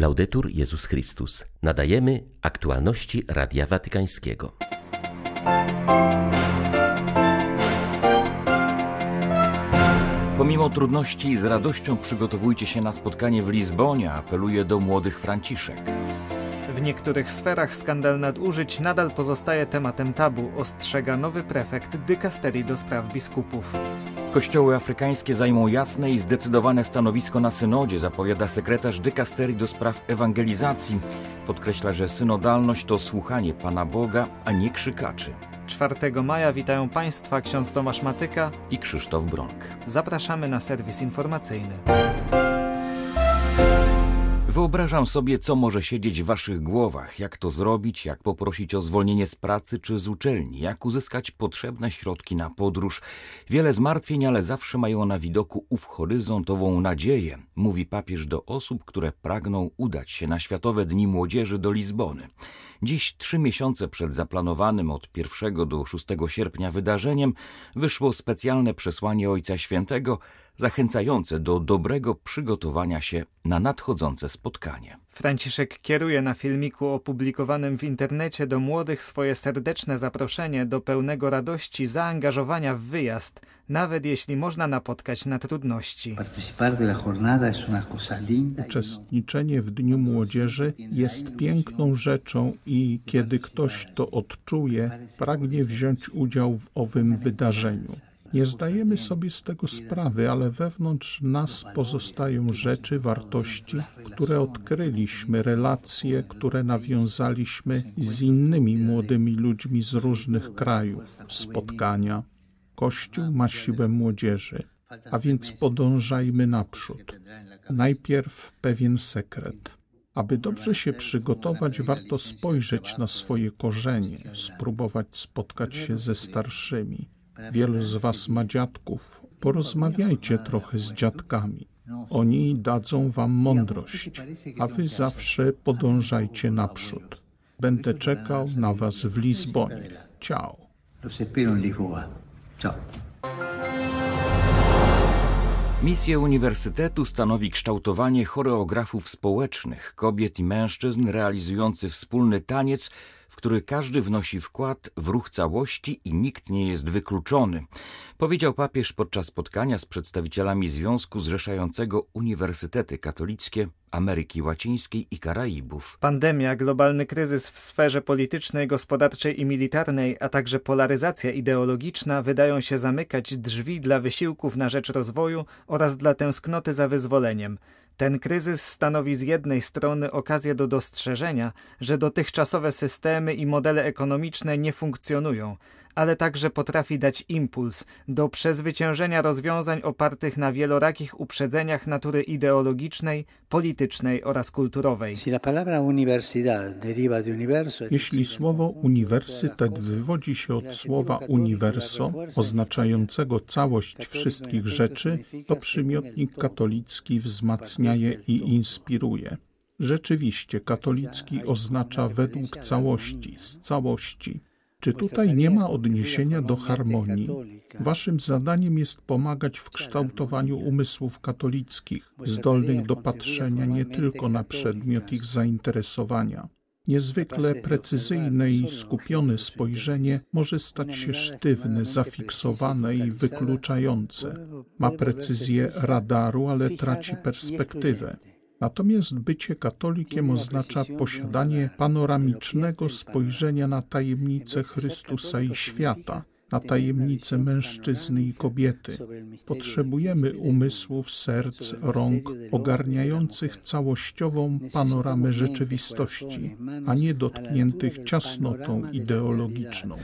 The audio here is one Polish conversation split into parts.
Laudetur Jezus Chrystus. Nadajemy aktualności Radia Watykańskiego. Pomimo trudności z radością przygotowujcie się na spotkanie w Lizbonie, apeluje do młodych Franciszek. W niektórych sferach skandal nadużyć nadal pozostaje tematem tabu, ostrzega nowy prefekt dykasterii do spraw biskupów. Kościoły afrykańskie zajmą jasne i zdecydowane stanowisko na synodzie, zapowiada sekretarz dykasterii do spraw ewangelizacji. Podkreśla, że synodalność to słuchanie Pana Boga, a nie krzykaczy. 4 maja witają Państwa ksiądz Tomasz Matyka i Krzysztof Bronk. Zapraszamy na serwis informacyjny. Wyobrażam sobie, co może siedzieć w waszych głowach, jak to zrobić, jak poprosić o zwolnienie z pracy czy z uczelni, jak uzyskać potrzebne środki na podróż. Wiele zmartwień, ale zawsze mają na widoku ów horyzontową nadzieję, mówi papież do osób, które pragną udać się na Światowe Dni Młodzieży do Lizbony. Dziś, trzy miesiące przed zaplanowanym od 1 do 6 sierpnia wydarzeniem, wyszło specjalne przesłanie Ojca Świętego, zachęcające do dobrego przygotowania się na nadchodzące spotkanie. Franciszek kieruje na filmiku opublikowanym w internecie do młodych swoje serdeczne zaproszenie do pełnego radości zaangażowania w wyjazd, nawet jeśli można napotkać na trudności. Uczestniczenie w Dniu Młodzieży jest piękną rzeczą i kiedy ktoś to odczuje, pragnie wziąć udział w owym wydarzeniu. Nie zdajemy sobie z tego sprawy, ale wewnątrz nas pozostają rzeczy, wartości, które odkryliśmy, relacje, które nawiązaliśmy z innymi młodymi ludźmi z różnych krajów, spotkania. Kościół ma siłę młodzieży, a więc podążajmy naprzód. Najpierw pewien sekret. Aby dobrze się przygotować, warto spojrzeć na swoje korzenie, spróbować spotkać się ze starszymi Wielu z Was ma dziadków. Porozmawiajcie trochę z dziadkami. Oni dadzą Wam mądrość, a Wy zawsze podążajcie naprzód. Będę czekał na Was w Lizbonie. Ciao. Misję uniwersytetu stanowi kształtowanie choreografów społecznych, kobiet i mężczyzn realizujących wspólny taniec który każdy wnosi wkład w ruch całości i nikt nie jest wykluczony, powiedział papież podczas spotkania z przedstawicielami Związku Zrzeszającego Uniwersytety Katolickie Ameryki Łacińskiej i Karaibów. Pandemia, globalny kryzys w sferze politycznej, gospodarczej i militarnej, a także polaryzacja ideologiczna wydają się zamykać drzwi dla wysiłków na rzecz rozwoju oraz dla tęsknoty za wyzwoleniem. Ten kryzys stanowi z jednej strony okazję do dostrzeżenia, że dotychczasowe systemy i modele ekonomiczne nie funkcjonują, ale także potrafi dać impuls do przezwyciężenia rozwiązań opartych na wielorakich uprzedzeniach natury ideologicznej, politycznej oraz kulturowej. Jeśli słowo uniwersytet wywodzi się od słowa universo, oznaczającego całość wszystkich rzeczy, to przymiotnik katolicki wzmacnia je i inspiruje. Rzeczywiście, katolicki oznacza według całości, z całości. Czy tutaj nie ma odniesienia do harmonii? Waszym zadaniem jest pomagać w kształtowaniu umysłów katolickich, zdolnych do patrzenia nie tylko na przedmiot ich zainteresowania. Niezwykle precyzyjne i skupione spojrzenie może stać się sztywne, zafiksowane i wykluczające. Ma precyzję radaru, ale traci perspektywę. Natomiast bycie katolikiem oznacza posiadanie panoramicznego spojrzenia na tajemnice Chrystusa i świata, na tajemnice mężczyzny i kobiety. Potrzebujemy umysłów, serc, rąk ogarniających całościową panoramę rzeczywistości, a nie dotkniętych ciasnotą ideologiczną.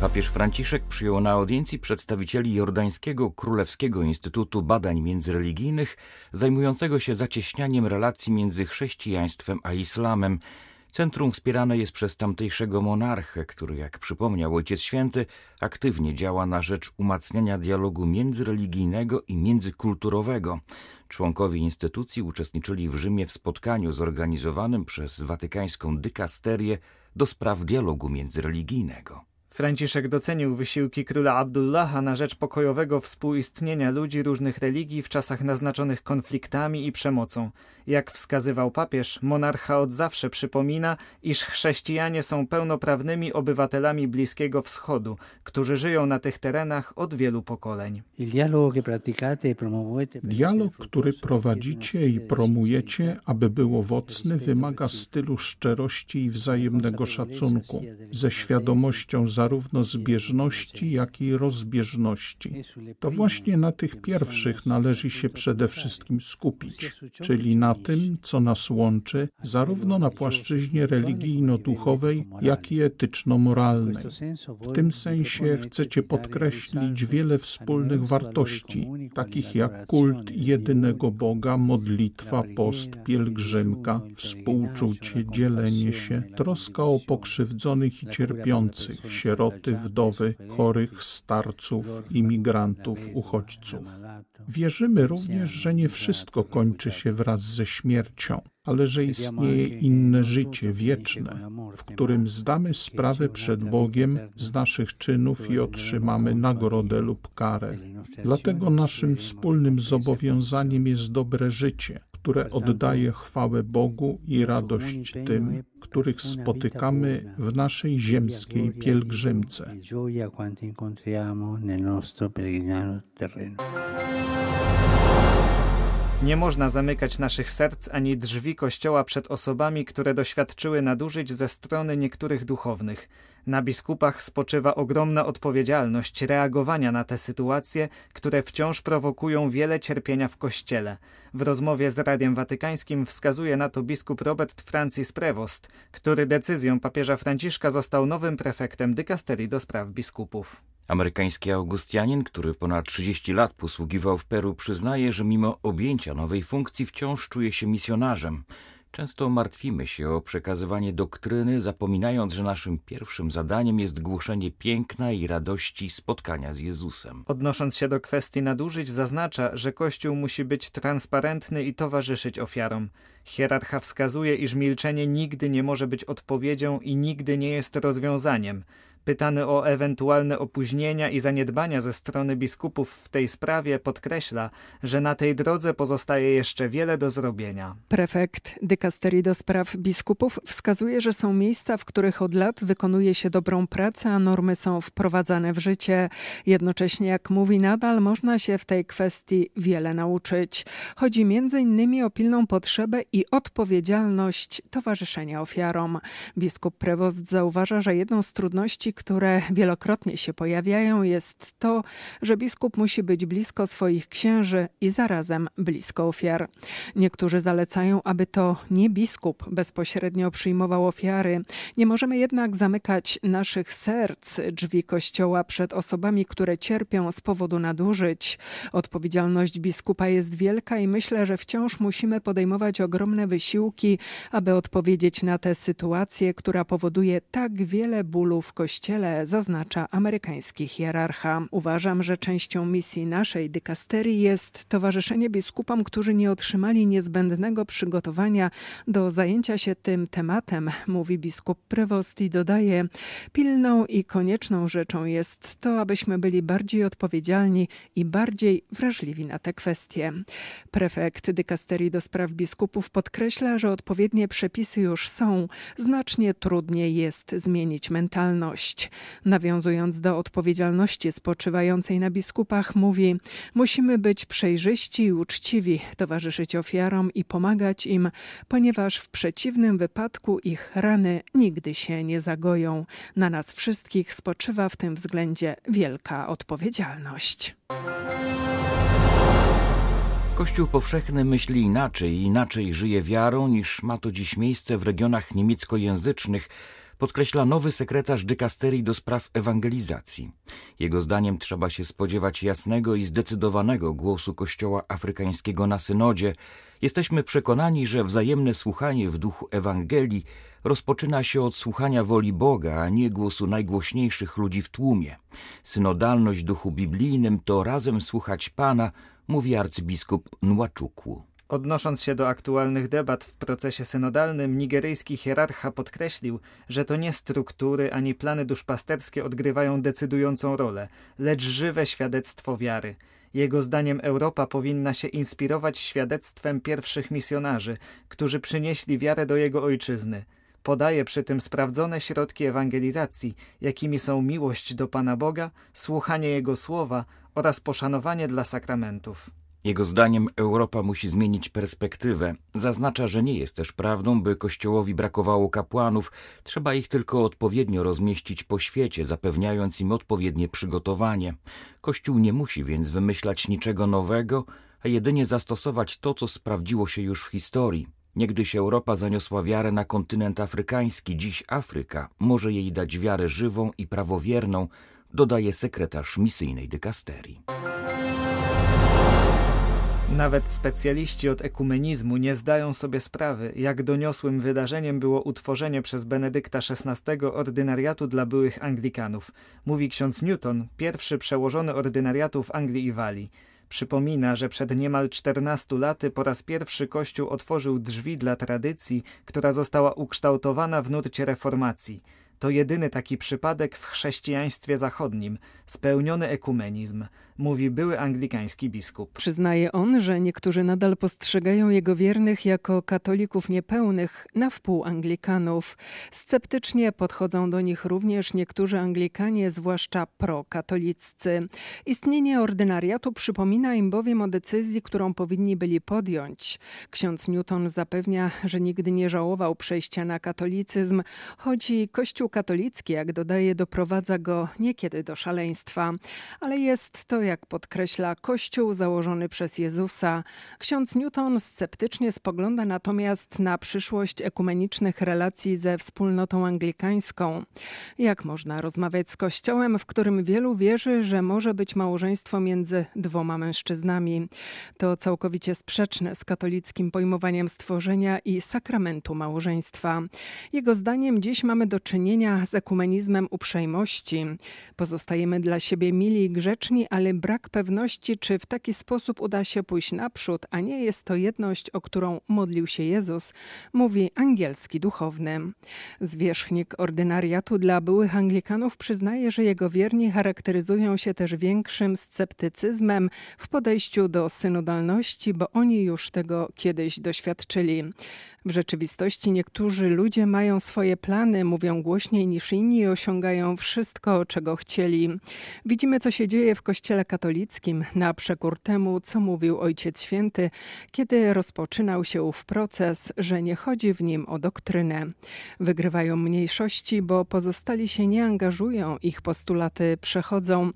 Papież Franciszek przyjął na audiencji przedstawicieli Jordańskiego Królewskiego Instytutu Badań Międzyreligijnych, zajmującego się zacieśnianiem relacji między chrześcijaństwem a islamem. Centrum wspierane jest przez tamtejszego monarchę, który, jak przypomniał Ojciec Święty, aktywnie działa na rzecz umacniania dialogu międzyreligijnego i międzykulturowego. Członkowie instytucji uczestniczyli w Rzymie w spotkaniu zorganizowanym przez watykańską dykasterię do spraw dialogu międzyreligijnego. Franciszek docenił wysiłki króla Abdullaha na rzecz pokojowego współistnienia ludzi różnych religii w czasach naznaczonych konfliktami i przemocą. Jak wskazywał papież, monarcha od zawsze przypomina, iż chrześcijanie są pełnoprawnymi obywatelami Bliskiego Wschodu, którzy żyją na tych terenach od wielu pokoleń. Dialog, który prowadzicie i promujecie, aby był owocny, wymaga stylu szczerości i wzajemnego szacunku, ze świadomością zarówno zbieżności, jak i rozbieżności. To właśnie na tych pierwszych należy się przede wszystkim skupić, czyli na tym, co nas łączy, zarówno na płaszczyźnie religijno-duchowej, jak i etyczno-moralnej. W tym sensie chcecie podkreślić wiele wspólnych wartości, takich jak kult jedynego Boga, modlitwa, post, pielgrzymka, współczucie, dzielenie się, troska o pokrzywdzonych i cierpiących, sieroty, wdowy, chorych, starców, imigrantów, uchodźców. Wierzymy również, że nie wszystko kończy się wraz ze śmiercią, ale że istnieje inne życie wieczne, w którym zdamy sprawę przed Bogiem z naszych czynów i otrzymamy nagrodę lub karę. Dlatego naszym wspólnym zobowiązaniem jest dobre życie, które oddaje chwałę Bogu i radość tym, których spotykamy w naszej ziemskiej pielgrzymce. Nie można zamykać naszych serc ani drzwi Kościoła przed osobami, które doświadczyły nadużyć ze strony niektórych duchownych. Na biskupach spoczywa ogromna odpowiedzialność reagowania na te sytuacje, które wciąż prowokują wiele cierpienia w Kościele. W rozmowie z Radiem Watykańskim wskazuje na to biskup Robert Francis Prevost, który decyzją papieża Franciszka został nowym prefektem dykasterii do spraw biskupów. Amerykański Augustianin, który ponad 30 lat posługiwał w Peru, przyznaje, że mimo objęcia nowej funkcji wciąż czuje się misjonarzem. Często martwimy się o przekazywanie doktryny, zapominając, że naszym pierwszym zadaniem jest głoszenie piękna i radości spotkania z Jezusem. Odnosząc się do kwestii nadużyć, zaznacza, że Kościół musi być transparentny i towarzyszyć ofiarom. Hierarcha wskazuje, iż milczenie nigdy nie może być odpowiedzią i nigdy nie jest rozwiązaniem. Pytany o ewentualne opóźnienia i zaniedbania ze strony biskupów w tej sprawie podkreśla, że na tej drodze pozostaje jeszcze wiele do zrobienia. Prefekt dykasterii do spraw biskupów wskazuje, że są miejsca, w których od lat wykonuje się dobrą pracę, a normy są wprowadzane w życie. Jednocześnie, jak mówi, nadal można się w tej kwestii wiele nauczyć. Chodzi innymi o pilną potrzebę i odpowiedzialność towarzyszenia ofiarom. Biskup Prewost zauważa, że jedną z trudności, które wielokrotnie się pojawiają, jest to, że biskup musi być blisko swoich księży i zarazem blisko ofiar. Niektórzy zalecają, aby to nie biskup bezpośrednio przyjmował ofiary. Nie możemy jednak zamykać naszych serc, drzwi kościoła przed osobami, które cierpią z powodu nadużyć. Odpowiedzialność biskupa jest wielka i myślę, że wciąż musimy podejmować ogromne wysiłki, aby odpowiedzieć na tę sytuację, która powoduje tak wiele bólu w kościele kościele, zaznacza amerykański hierarcha. Uważam, że częścią misji naszej dykasterii jest towarzyszenie biskupom, którzy nie otrzymali niezbędnego przygotowania do zajęcia się tym tematem, mówi biskup Prewost i dodaje, pilną i konieczną rzeczą jest to, abyśmy byli bardziej odpowiedzialni i bardziej wrażliwi na te kwestie. Prefekt dykasterii do spraw biskupów podkreśla, że odpowiednie przepisy już są, znacznie trudniej jest zmienić mentalność. Nawiązując do odpowiedzialności spoczywającej na biskupach, mówi: Musimy być przejrzyści i uczciwi, towarzyszyć ofiarom i pomagać im, ponieważ w przeciwnym wypadku ich rany nigdy się nie zagoją. Na nas wszystkich spoczywa w tym względzie wielka odpowiedzialność. Kościół powszechny myśli inaczej inaczej żyje wiarą niż ma to dziś miejsce w regionach niemieckojęzycznych, podkreśla nowy sekretarz dykasterii do spraw ewangelizacji. Jego zdaniem trzeba się spodziewać jasnego i zdecydowanego głosu Kościoła afrykańskiego na synodzie. Jesteśmy przekonani, że wzajemne słuchanie w duchu Ewangelii rozpoczyna się od słuchania woli Boga, a nie głosu najgłośniejszych ludzi w tłumie. Synodalność duchu biblijnym to razem słuchać Pana, mówi arcybiskup Nłaczukwu. Odnosząc się do aktualnych debat w procesie synodalnym, nigeryjski hierarcha podkreślił, że to nie struktury ani plany duszpasterskie odgrywają decydującą rolę, lecz żywe świadectwo wiary. Jego zdaniem Europa powinna się inspirować świadectwem pierwszych misjonarzy, którzy przynieśli wiarę do jego ojczyzny. Podaje przy tym sprawdzone środki ewangelizacji, jakimi są miłość do Pana Boga, słuchanie Jego słowa oraz poszanowanie dla sakramentów. Jego zdaniem Europa musi zmienić perspektywę. Zaznacza, że nie jest też prawdą, by Kościołowi brakowało kapłanów, trzeba ich tylko odpowiednio rozmieścić po świecie, zapewniając im odpowiednie przygotowanie. Kościół nie musi więc wymyślać niczego nowego, a jedynie zastosować to, co sprawdziło się już w historii. Niegdyś Europa zaniosła wiarę na kontynent afrykański, dziś Afryka może jej dać wiarę żywą i prawowierną, dodaje sekretarz misyjnej dykasterii. Nawet specjaliści od ekumenizmu nie zdają sobie sprawy, jak doniosłym wydarzeniem było utworzenie przez Benedykta XVI ordynariatu dla byłych Anglikanów, mówi ksiądz Newton, pierwszy przełożony ordynariatu w Anglii i Walii. Przypomina, że przed niemal 14 laty po raz pierwszy Kościół otworzył drzwi dla tradycji, która została ukształtowana w nurcie reformacji. To jedyny taki przypadek w chrześcijaństwie zachodnim, spełniony ekumenizm, mówi były anglikański biskup. Przyznaje on, że niektórzy nadal postrzegają jego wiernych jako katolików niepełnych, na wpół Anglikanów. Sceptycznie podchodzą do nich również niektórzy Anglikanie, zwłaszcza prokatoliccy. Istnienie ordynariatu przypomina im bowiem o decyzji, którą powinni byli podjąć. Ksiądz Newton zapewnia, że nigdy nie żałował przejścia na katolicyzm, choć Kościół katolicki, jak dodaje, doprowadza go niekiedy do szaleństwa, ale jest to jak podkreśla Kościół założony przez Jezusa. Ksiądz Newton sceptycznie spogląda natomiast na przyszłość ekumenicznych relacji ze wspólnotą anglikańską. Jak można rozmawiać z Kościołem, w którym wielu wierzy, że może być małżeństwo między dwoma mężczyznami? To całkowicie sprzeczne z katolickim pojmowaniem stworzenia i sakramentu małżeństwa. Jego zdaniem dziś mamy do czynienia z ekumenizmem uprzejmości. Pozostajemy dla siebie mili i grzeczni, ale brak pewności, czy w taki sposób uda się pójść naprzód, a nie jest to jedność, o którą modlił się Jezus, mówi angielski duchowny. Zwierzchnik ordynariatu dla byłych Anglikanów przyznaje, że jego wierni charakteryzują się też większym sceptycyzmem w podejściu do synodalności, bo oni już tego kiedyś doświadczyli. W rzeczywistości niektórzy ludzie mają swoje plany, mówią głośniej niż inni i osiągają wszystko, czego chcieli. Widzimy, co się dzieje w Kościele katolickim, na przekór temu, co mówił Ojciec Święty, kiedy rozpoczynał się ów proces, że nie chodzi w nim o doktrynę. Wygrywają mniejszości, bo pozostali się nie angażują, ich postulaty przechodzą.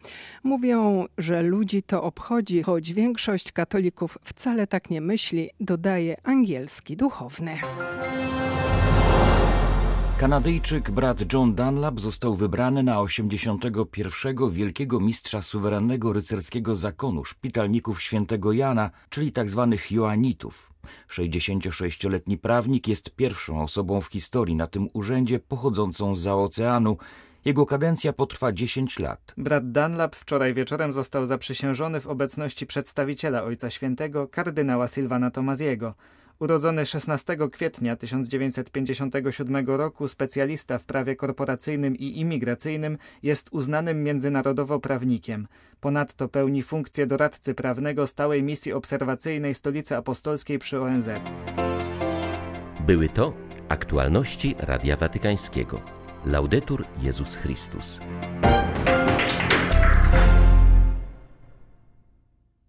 Mówią, że ludzi to obchodzi, choć większość katolików wcale tak nie myśli, dodaje angielski duchowny. Kanadyjczyk brat John Dunlap został wybrany na 81. Wielkiego Mistrza Suwerennego Rycerskiego Zakonu Szpitalników Świętego Jana, czyli tzw. Tak Joanitów. 66-letni prawnik jest pierwszą osobą w historii na tym urzędzie pochodzącą z oceanu. Jego kadencja potrwa 10 lat. Brat Dunlap wczoraj wieczorem został zaprzysiężony w obecności przedstawiciela Ojca Świętego, kardynała Silvana Tomaziego. Urodzony 16 kwietnia 1957 roku specjalista w prawie korporacyjnym i imigracyjnym jest uznanym międzynarodowo prawnikiem. Ponadto pełni funkcję doradcy prawnego stałej misji obserwacyjnej Stolicy Apostolskiej przy ONZ. Były to aktualności Radia Watykańskiego. Laudetur Jezus Chrystus.